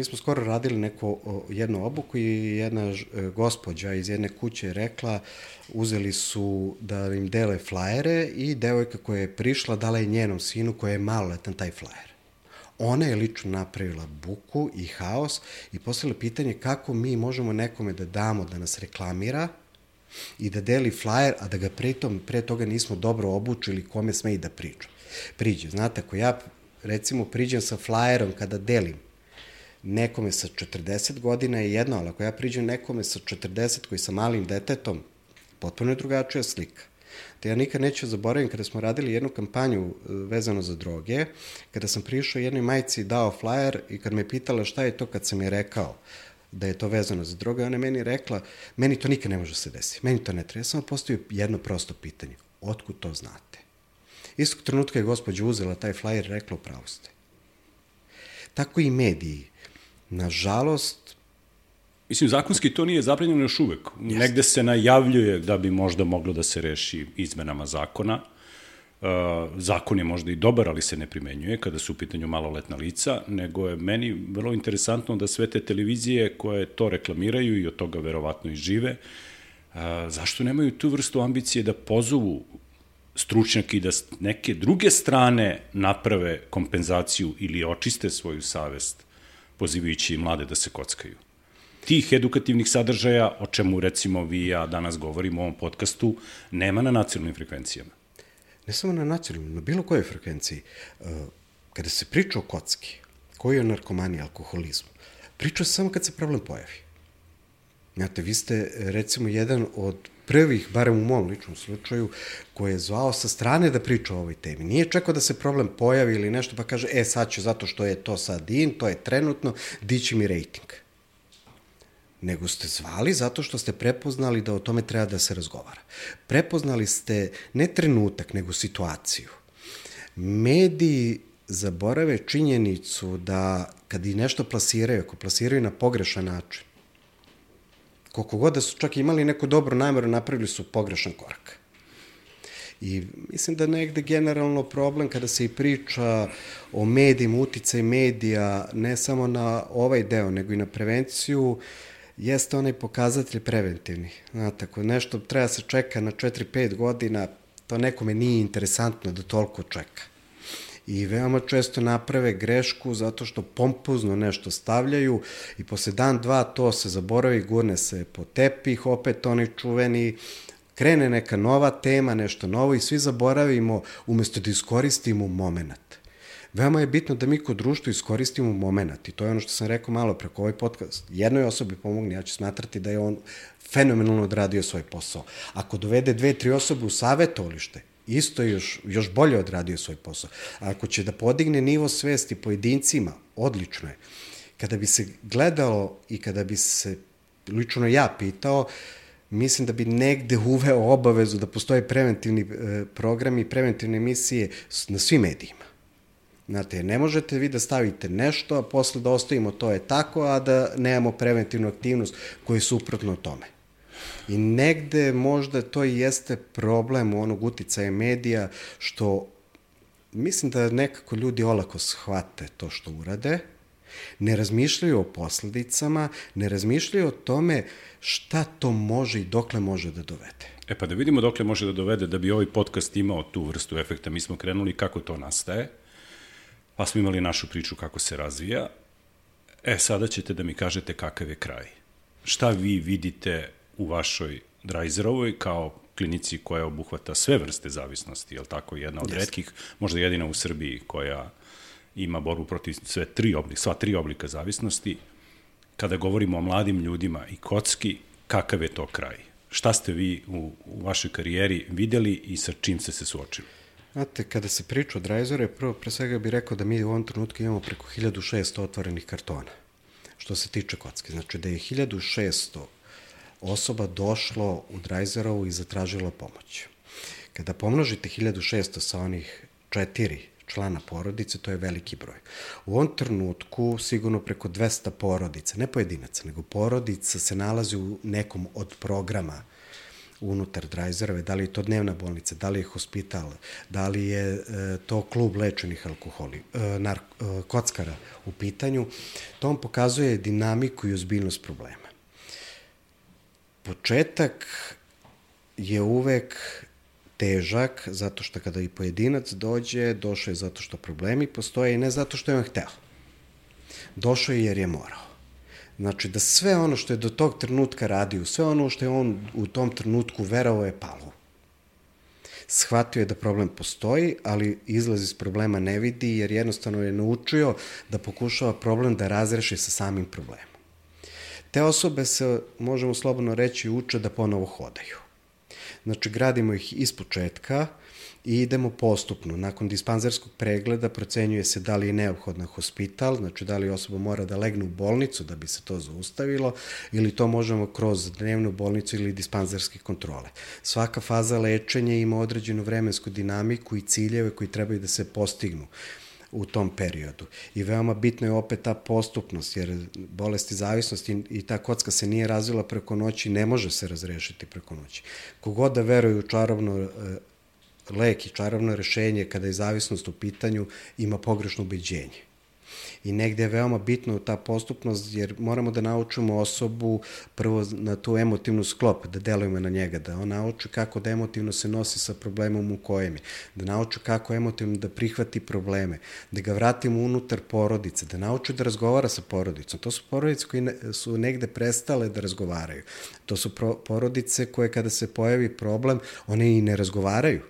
Mi smo skoro radili neko, o, jednu obuku i jedna e, gospođa iz jedne kuće je rekla, uzeli su da im dele flajere i devojka koja je prišla dala je njenom sinu koji je maloletan taj flajer. Ona je lično napravila buku i haos i postavila pitanje kako mi možemo nekome da damo da nas reklamira i da deli flajer, a da ga pritom pre toga nismo dobro obučili kome sme i da priča. Priđe. Znate, ako ja recimo priđem sa flajerom kada delim nekome sa 40 godina je jedno, ali ako ja priđem nekome sa 40 koji sa malim detetom, potpuno je drugačija slika. Te ja nikad neću zaboravim kada smo radili jednu kampanju e, vezano za droge, kada sam prišao jednoj majici i dao flyer i kad me pitala šta je to kad sam je rekao da je to vezano za droge, ona je meni rekla, meni to nikad ne može se desiti, meni to ne treba. Ja sam vam postavio jedno prosto pitanje, otkud to znate? Istog trenutka je gospođa uzela taj flyer i rekla, upravo ste. Tako i mediji. Nažalost, Mislim, zakonski to nije zabranjeno još uvek. Jeste. Negde se najavljuje da bi možda moglo da se reši izmenama zakona. Uh, zakon je možda i dobar, ali se ne primenjuje kada su u pitanju maloletna lica, nego je meni vrlo interesantno da sve te televizije koje to reklamiraju i od toga verovatno i žive, uh, zašto nemaju tu vrstu ambicije da pozovu stručnjaki i da s neke druge strane naprave kompenzaciju ili očiste svoju savest pozivajući mlade da se kockaju tih edukativnih sadržaja, o čemu recimo vi ja danas govorimo u ovom podcastu, nema na nacionalnim frekvencijama. ne samo na nacionalnom, na bilo kojoj frekvenciji, uh, kada se priča o kocki, koji je o narkomaniji, alkoholizmu, priča samo kad se problem pojavi. Znate, vi ste recimo jedan od prvih, barem u mom ličnom slučaju, koji je zvao sa strane da priča o ovoj temi. Nije čekao da se problem pojavi ili nešto pa kaže, e sad ću zato što je to sad in, to je trenutno, dići mi rejting nego ste zvali zato što ste prepoznali da o tome treba da se razgovara. Prepoznali ste ne trenutak, nego situaciju. Mediji zaborave činjenicu da kad i nešto plasiraju, ako plasiraju na pogrešan način, koliko god da su čak imali neku dobru nameru, napravili su pogrešan korak. I mislim da negde generalno problem kada se i priča o medijima, uticaj medija, ne samo na ovaj deo, nego i na prevenciju, jeste onaj pokazatelj preventivni. Znate, ako nešto treba se čeka na 4-5 godina, to nekome nije interesantno da toliko čeka i veoma često naprave grešku zato što pompuzno nešto stavljaju i posle dan, dva to se zaboravi, gurne se po tepih, opet oni čuveni, krene neka nova tema, nešto novo i svi zaboravimo umesto da iskoristimo moment. Veoma je bitno da mi kod društva iskoristimo moment i to je ono što sam rekao malo preko ovaj podcast. Jednoj osobi pomogne, ja ću smatrati da je on fenomenalno odradio svoj posao. Ako dovede dve, tri osobe u savetovalište, isto još, još bolje odradio svoj posao. Ako će da podigne nivo svesti pojedincima, odlično je. Kada bi se gledalo i kada bi se, lično ja pitao, mislim da bi negde uveo obavezu da postoje preventivni e, programi, preventivne emisije na svim medijima. Znate, ne možete vi da stavite nešto, a posle da ostavimo to je tako, a da nemamo preventivnu aktivnost koja je suprotno tome. I negde možda to i jeste problem onog uticaja medija, što mislim da nekako ljudi olako shvate to što urade, ne razmišljaju o posledicama, ne razmišljaju o tome šta to može i dokle može da dovede. E pa da vidimo dokle može da dovede da bi ovaj podcast imao tu vrstu efekta. Mi smo krenuli kako to nastaje, pa smo imali našu priču kako se razvija. E, sada ćete da mi kažete kakav je kraj. Šta vi vidite u vašoj Drajzerovoj kao klinici koja obuhvata sve vrste zavisnosti, je li tako, jedna od yes. redkih, možda jedina u Srbiji koja ima borbu protiv sve tri oblika, sva tri oblika zavisnosti. Kada govorimo o mladim ljudima i kocki, kakav je to kraj? Šta ste vi u, u vašoj karijeri videli i sa čim ste se suočili? Znate, kada se priča o Drajzore, prvo pre svega bih rekao da mi u ovom trenutku imamo preko 1600 otvorenih kartona, što se tiče kocke. Znači da je 1600 osoba došlo u Drajzerovu i zatražilo pomoć. Kada pomnožite 1600 sa onih četiri člana porodice, to je veliki broj. U ovom trenutku sigurno preko 200 porodica, ne pojedinaca, nego porodica se nalazi u nekom od programa unutar Drajzerove, da li je to dnevna bolnica, da li je hospital, da li je e, to klub lečenih alkoholi, e, e, kockara u pitanju, to vam pokazuje dinamiku i ozbiljnost problema početak je uvek težak, zato što kada i pojedinac dođe, došao je zato što problemi postoje i ne zato što je on hteo. Došao je jer je morao. Znači da sve ono što je do tog trenutka radio, sve ono što je on u tom trenutku verovao je palo. Shvatio je da problem postoji, ali izlaz iz problema ne vidi jer jednostavno je naučio da pokušava problem da razreši sa samim problemom. Te osobe se, možemo slobodno reći, uče da ponovo hodaju. Znači, gradimo ih iz početka i idemo postupno. Nakon dispanzerskog pregleda procenjuje se da li je neophodna hospital, znači da li osoba mora da legne u bolnicu da bi se to zaustavilo, ili to možemo kroz dnevnu bolnicu ili dispanzerske kontrole. Svaka faza lečenja ima određenu vremensku dinamiku i ciljeve koji trebaju da se postignu u tom periodu. I veoma bitno je opet ta postupnost, jer bolesti zavisnosti i ta kocka se nije razvila preko noći, ne može se razrešiti preko noći. Kogod da veruje u čarobno e, lek i čarobno rešenje kada je zavisnost u pitanju, ima pogrešno ubeđenje i negde je veoma bitno ta postupnost jer moramo da naučimo osobu prvo na tu emotivnu sklop, da delujemo na njega, da on nauči kako da emotivno se nosi sa problemom u kojem je, da nauči kako emotivno da prihvati probleme, da ga vratimo unutar porodice, da nauči da razgovara sa porodicom. To su porodice koji ne, su negde prestale da razgovaraju. To su porodice koje kada se pojavi problem, one i ne razgovaraju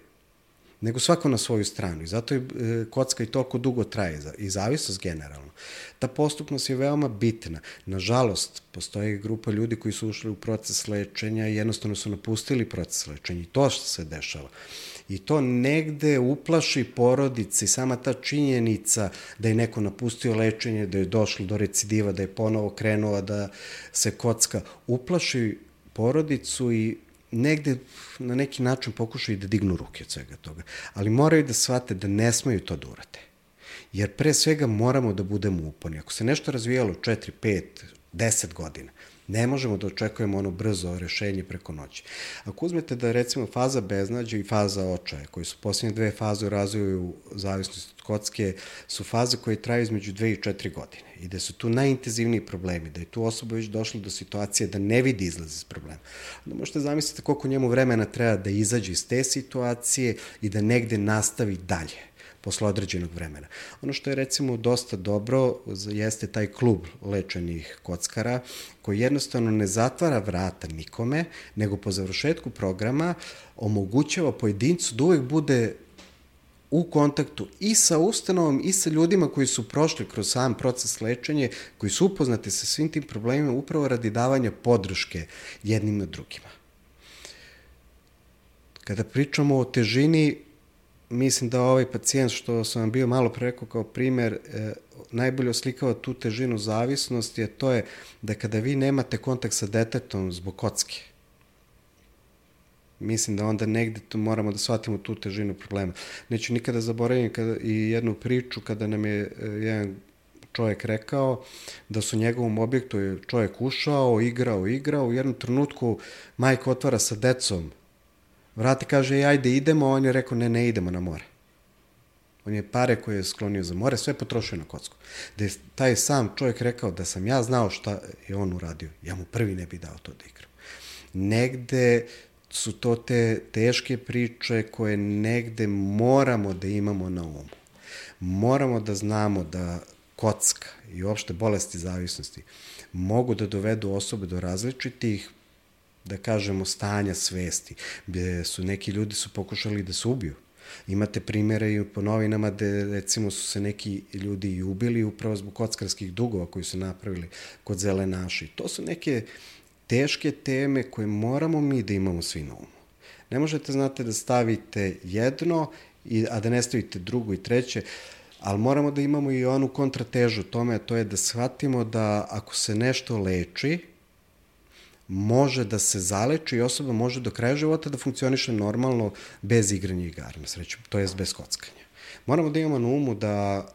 nego svako na svoju stranu. I zato je kocka i toliko dugo traje i zavisnost generalno. Ta postupnost je veoma bitna. Nažalost, postoji grupa ljudi koji su ušli u proces lečenja i jednostavno su napustili proces lečenja i to što se dešava. I to negde uplaši porodici, sama ta činjenica da je neko napustio lečenje, da je došlo do recidiva, da je ponovo krenula da se kocka, uplaši porodicu i negde na neki način pokušaju da dignu ruke od svega toga. Ali moraju da shvate da ne smeju to da urate. Jer pre svega moramo da budemo uporni. Ako se nešto razvijalo 4, 5, 10 godina, Ne možemo da očekujemo ono brzo rešenje preko noći. Ako uzmete da recimo faza beznađa i faza očaja, koji su posljednje dve faze u razvoju zavisnosti kocke, su faze koje traju između dve i četiri godine i da su tu najintenzivniji problemi, da je tu osoba već došla do situacije da ne vidi izlaz iz problema. Onda možete zamisliti koliko njemu vremena treba da izađe iz te situacije i da negde nastavi dalje posle određenog vremena. Ono što je recimo dosta dobro jeste taj klub lečenih kockara koji jednostavno ne zatvara vrata nikome, nego po završetku programa omogućava pojedincu da uvek bude u kontaktu i sa ustanovom i sa ljudima koji su prošli kroz sam proces lečenja, koji su upoznati sa svim tim problemima upravo radi davanja podrške jednim na drugima. Kada pričamo o težini, mislim da ovaj pacijent što sam vam bio malo pre rekao kao primer, e, najbolje oslikava tu težinu zavisnosti, a to je da kada vi nemate kontakt sa detetom zbog kocke, mislim da onda negde tu moramo da shvatimo tu težinu problema. Neću nikada zaboraviti kada, i jednu priču kada nam je e, jedan čovjek rekao da su njegovom objektu je čovjek ušao, igrao, igrao, u jednom trenutku majka otvara sa decom vrati kaže, ajde idemo, on je rekao, ne, ne idemo na more. On je pare koje je sklonio za more, sve potrošio na kocku. Da je taj sam čovjek rekao da sam ja znao šta je on uradio, ja mu prvi ne bi dao to da igram. Negde su to te teške priče koje negde moramo da imamo na umu. Moramo da znamo da kocka i uopšte bolesti zavisnosti mogu da dovedu osobe do različitih da kažemo, stanja svesti, gde su neki ljudi su pokušali da se ubiju. Imate primere i po novinama gde recimo su se neki ljudi i ubili upravo zbog kockarskih dugova koji su napravili kod zelenaši. To su neke teške teme koje moramo mi da imamo svi na umu. Ne možete, znate, da stavite jedno, i, a da ne stavite drugo i treće, ali moramo da imamo i onu kontratežu tome, a to je da shvatimo da ako se nešto leči, može da se zaleči i osoba može do kraja života da funkcioniše normalno bez igranja igara na sreću, to jest bez kockanja. Moramo da imamo na umu da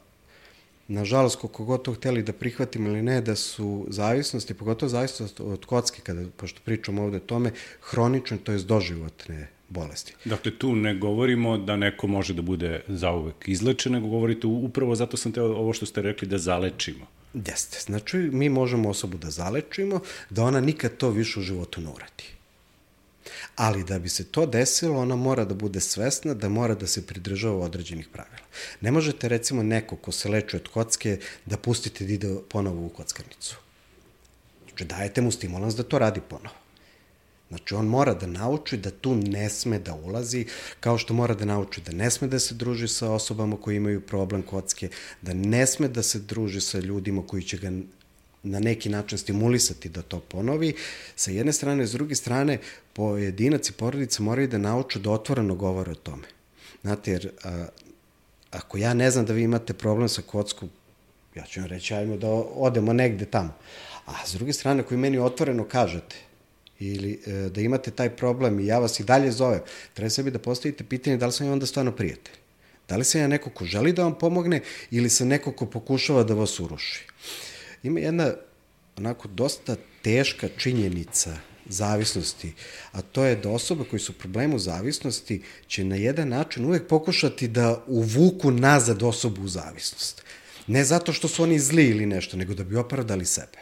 nažalost, koliko god to hteli da prihvatimo ili ne, da su zavisnosti, pogotovo zavisnost od kocke, kada, pošto pričamo ovde o tome, hronične, to je doživotne bolesti. Dakle, tu ne govorimo da neko može da bude zauvek izlečen, nego govorite upravo zato sam te ovo što ste rekli da zalečimo. Jeste. Znači, mi možemo osobu da zalečimo, da ona nikad to više u životu ne uradi. Ali da bi se to desilo, ona mora da bude svesna da mora da se pridržava određenih pravila. Ne možete, recimo, neko ko se leči od kocke da pustite da ide ponovo u kockarnicu. Znači, dajete mu stimulans da to radi ponovo. Znači, on mora da nauči da tu ne sme da ulazi, kao što mora da nauči da ne sme da se druži sa osobama koji imaju problem kocke, da ne sme da se druži sa ljudima koji će ga na neki način stimulisati da to ponovi. Sa jedne strane, s druge strane, pojedinac i porodica moraju da nauču da otvoreno govore o tome. Znate, jer a, ako ja ne znam da vi imate problem sa kockom, ja ću vam reći, ajmo da odemo negde tamo. A s druge strane, ako vi meni otvoreno kažete, ili e, da imate taj problem i ja vas i dalje zovem, treba sebi da postavite pitanje da li sam ja onda stvarno prijatelj. Da li sam ja neko ko želi da vam pomogne ili sam neko ko pokušava da vas uruši. Ima jedna onako dosta teška činjenica zavisnosti, a to je da osobe koji su u problemu zavisnosti će na jedan način uvek pokušati da uvuku nazad osobu u zavisnost. Ne zato što su oni zli ili nešto, nego da bi opravdali sebe.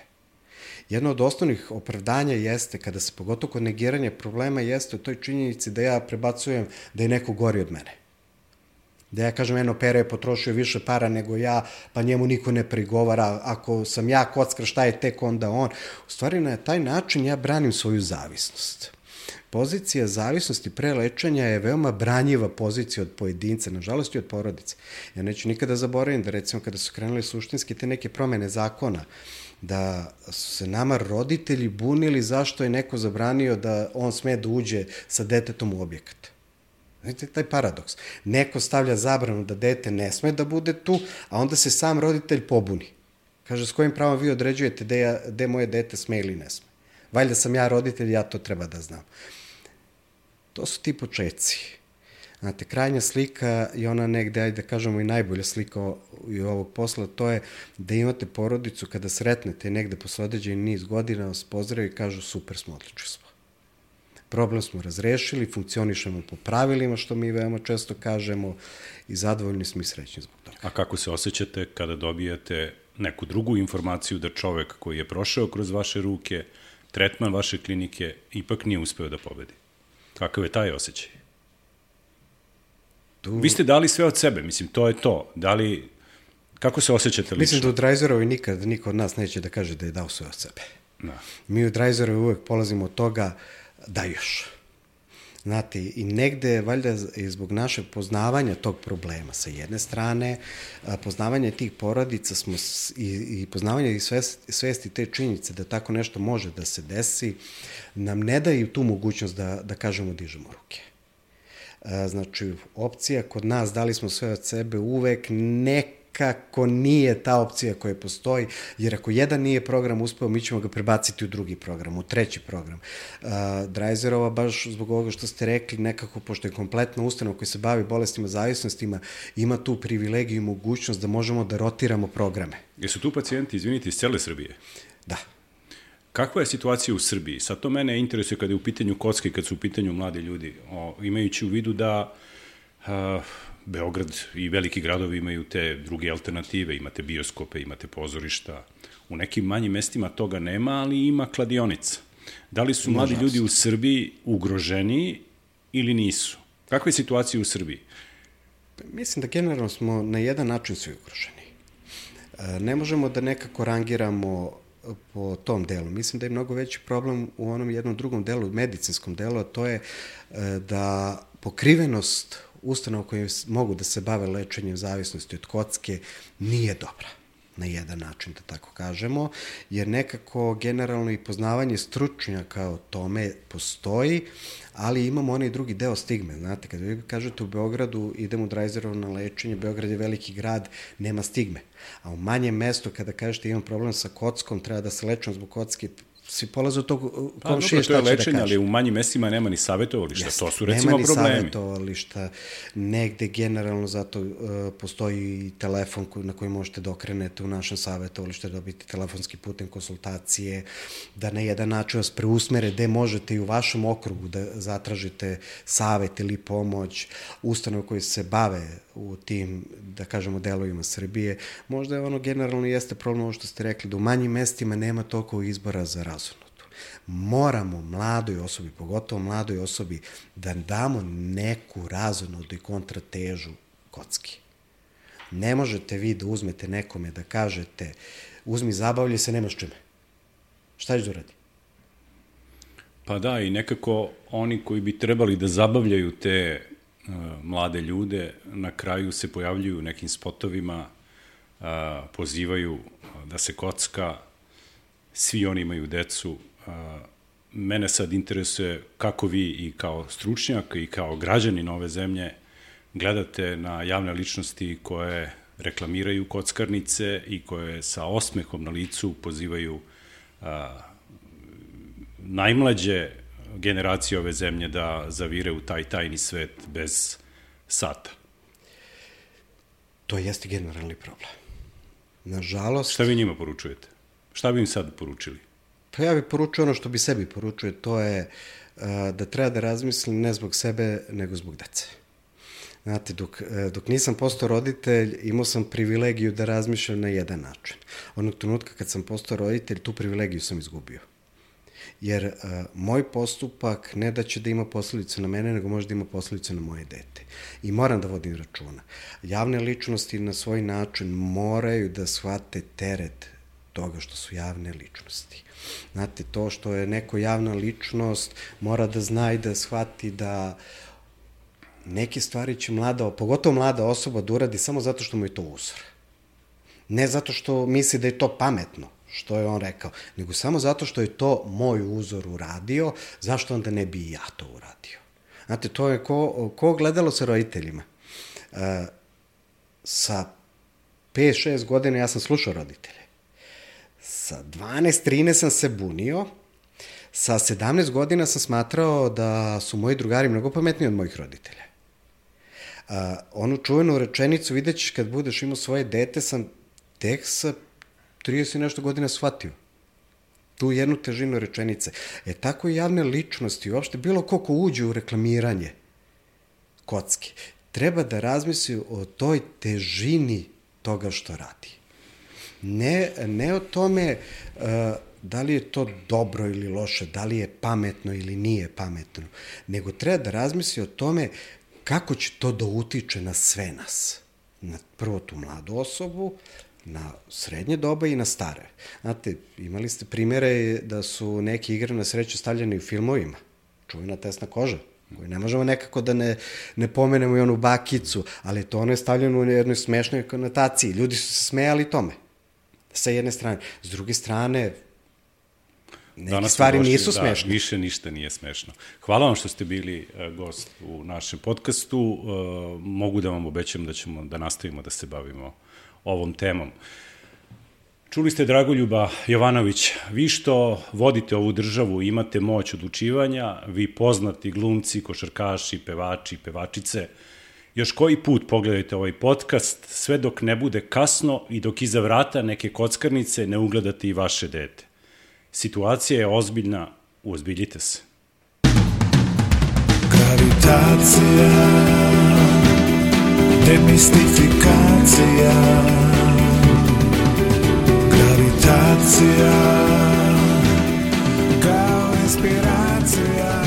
Jedno od osnovnih opravdanja jeste, kada se pogotovo kod negiranja problema, jeste u toj činjenici da ja prebacujem da je neko gori od mene. Da ja kažem, eno, Pere je potrošio više para nego ja, pa njemu niko ne prigovara, ako sam ja kockar, šta je tek onda on? U stvari, na taj način ja branim svoju zavisnost. Pozicija zavisnosti pre lečenja je veoma branjiva pozicija od pojedinca, nažalost i od porodice. Ja neću nikada zaboravim da recimo kada su krenuli suštinski te neke promene zakona, da su se nama roditelji bunili zašto je neko zabranio da on sme da uđe sa detetom u objekat. Znate, taj paradoks. Neko stavlja zabranu da dete ne sme da bude tu, a onda se sam roditelj pobuni. Kaže, s kojim pravom vi određujete gde, ja, gde moje dete sme ili ne sme? Valjda sam ja roditelj, ja to treba da znam. To su ti početci. Znate, krajnja slika je ona negde, ajde da kažemo i najbolja slika i ovog posla, to je da imate porodicu kada sretnete negde posle određeni niz godina, vas pozdravi i kažu super smo, odlični smo. Problem smo razrešili, funkcionišemo po pravilima, što mi veoma često kažemo, i zadovoljni smo i srećni zbog toga. A kako se osjećate kada dobijate neku drugu informaciju da čovek koji je prošao kroz vaše ruke, tretman vaše klinike, ipak nije uspeo da pobedi? Kakav je taj osjećaj? Tu... Vi ste dali sve od sebe, mislim, to je to. Da li, kako se osjećate lično? Mislim da u Drajzerovi nikad niko od nas neće da kaže da je dao sve od sebe. Da. Mi u Drajzerovi uvek polazimo od toga da još. Znate, i negde, valjda i zbog našeg poznavanja tog problema, sa jedne strane, poznavanje tih porodica smo i, i poznavanje i svesti, svesti te činjenice da tako nešto može da se desi, nam ne daju tu mogućnost da, da kažemo dižemo ruke. Znači, opcija kod nas, dali smo sve od sebe, uvek nekako nije ta opcija koja postoji, jer ako jedan nije program uspeo, mi ćemo ga prebaciti u drugi program, u treći program. Uh, Drajzerova, baš zbog ovoga što ste rekli, nekako, pošto je kompletna ustanova koja se bavi bolestima, zavisnostima, ima tu privilegiju i mogućnost da možemo da rotiramo programe. Jesu tu pacijenti, izvinite, iz cele Srbije? Da. Kakva je situacija u Srbiji? Sad to mene interesuje kada je u pitanju kocke, kad su u pitanju mladi ljudi, o, imajući u vidu da a, Beograd i veliki gradovi imaju te druge alternative, imate bioskope, imate pozorišta. U nekim manjim mestima toga nema, ali ima kladionica. Da li su mladi ljudi u Srbiji ugroženiji ili nisu? Kakva je situacija u Srbiji? Mislim da generalno smo na jedan način svi ugroženi. E, Ne možemo da nekako rangiramo po tom delu. Mislim da je mnogo veći problem u onom jednom drugom delu, medicinskom delu, a to je e, da pokrivenost ustanova koje mogu da se bave lečenjem zavisnosti od kocke nije dobra na jedan način, da tako kažemo, jer nekako generalno i poznavanje stručnjaka o tome postoji, ali imamo onaj drugi deo stigme. Znate, kada vi kažete u Beogradu idem u Drajzerov na lečenje, Beograd je veliki grad, nema stigme. A u manjem mestu kada kažete imam problem sa kockom, treba da se lečem zbog kocke, svi polaze od tog Pa, komšije šta će da lečenje, kaže. ali u manjim mestima nema ni savjetovališta. Jeste. To su recimo Nema ni problemi. savjetovališta, negde generalno zato uh, postoji telefon koji, na koji možete da okrenete u našem savjetovalištu, da dobiti telefonski putem konsultacije, da na jedan način vas preusmere gde možete i u vašem okrugu da zatražite savet ili pomoć ustanove koje se bave u tim, da kažemo, delovima Srbije. Možda je ono generalno jeste problem ovo što ste rekli, da u manjim mestima nema toliko izbora za razonotu moramo mladoj osobi, pogotovo mladoj osobi, da damo neku razonodu i kontratežu kocki. Ne možete vi da uzmete nekome da kažete uzmi zabavlje se, nemaš čime. Šta ćeš da uradi? Pa da, i nekako oni koji bi trebali da zabavljaju te mlade ljude, na kraju se pojavljuju nekim spotovima, pozivaju da se kocka, svi oni imaju decu. Mene sad interesuje kako vi i kao stručnjak i kao građanin ove zemlje gledate na javne ličnosti koje reklamiraju kockarnice i koje sa osmehom na licu pozivaju najmlađe generacije ove zemlje da zavire u taj tajni svet bez sata. To jeste generalni problem. Nažalost, Šta vi njima poručujete? Šta bi im sad poručili? Pa ja bih poručio ono što bi sebi poručuje, to je uh, da treba da razmislim ne zbog sebe, nego zbog dece. Znate, dok, uh, dok nisam postao roditelj, imao sam privilegiju da razmišljam na jedan način. Onog trenutka kad sam postao roditelj, tu privilegiju sam izgubio. Jer uh, moj postupak ne da će da ima posledice na mene, nego može da ima posledice na moje dete. I moram da vodim računa. Javne ličnosti na svoj način moraju da shvate teret toga što su javne ličnosti. Znate, to što je neko javna ličnost mora da zna i da shvati da neke stvari će mlada, pogotovo mlada osoba da uradi samo zato što mu je to uzor. Ne zato što misli da je to pametno, što je on rekao, nego samo zato što je to moj uzor uradio, zašto onda ne bi i ja to uradio? Znate, to je ko, ko gledalo sa roditeljima. E, sa 5-6 godina ja sam slušao roditelje. Sa 12-13 sam se bunio, sa 17 godina sam smatrao da su moji drugari mnogo pametniji od mojih roditelja. A, onu čuvenu rečenicu vidjet ćeš kad budeš imao svoje dete, sam tek sa 30 i nešto godina shvatio tu jednu težinu rečenice. E tako i javne ličnosti, uopšte bilo ko ko uđe u reklamiranje kocke, treba da razmisli o toj težini toga što radi. Ne, ne o tome uh, da li je to dobro ili loše, da li je pametno ili nije pametno, nego treba da razmisli o tome kako će to da utiče na sve nas. Na prvo tu mladu osobu, na srednje doba i na stare. Znate, imali ste primere da su neke igre na sreću stavljene u filmovima. Čuvena tesna koža koju ne možemo nekako da ne, ne pomenemo i onu bakicu, ali to ono je stavljeno u jednoj smešnoj konotaciji. Ljudi su se smejali tome, sa jedne strane. S druge strane, neke Danas stvari došli, nisu da, smešne. više ništa nije smešno. Hvala vam što ste bili uh, gost u našem podcastu. Uh, mogu da vam obećam da ćemo da nastavimo da se bavimo ovom temom. Čuli ste Dragoljuba Jovanović, vi što vodite ovu državu, imate moć odlučivanja, vi poznati glumci, košarkaši, pevači, pevačice, još koji put pogledajte ovaj podcast, sve dok ne bude kasno i dok iza vrata neke kockarnice ne ugledate i vaše dete. Situacija je ozbiljna, uozbiljite se. Gravitacija Demistifikacija. Gravitacija. Kao inspiracija.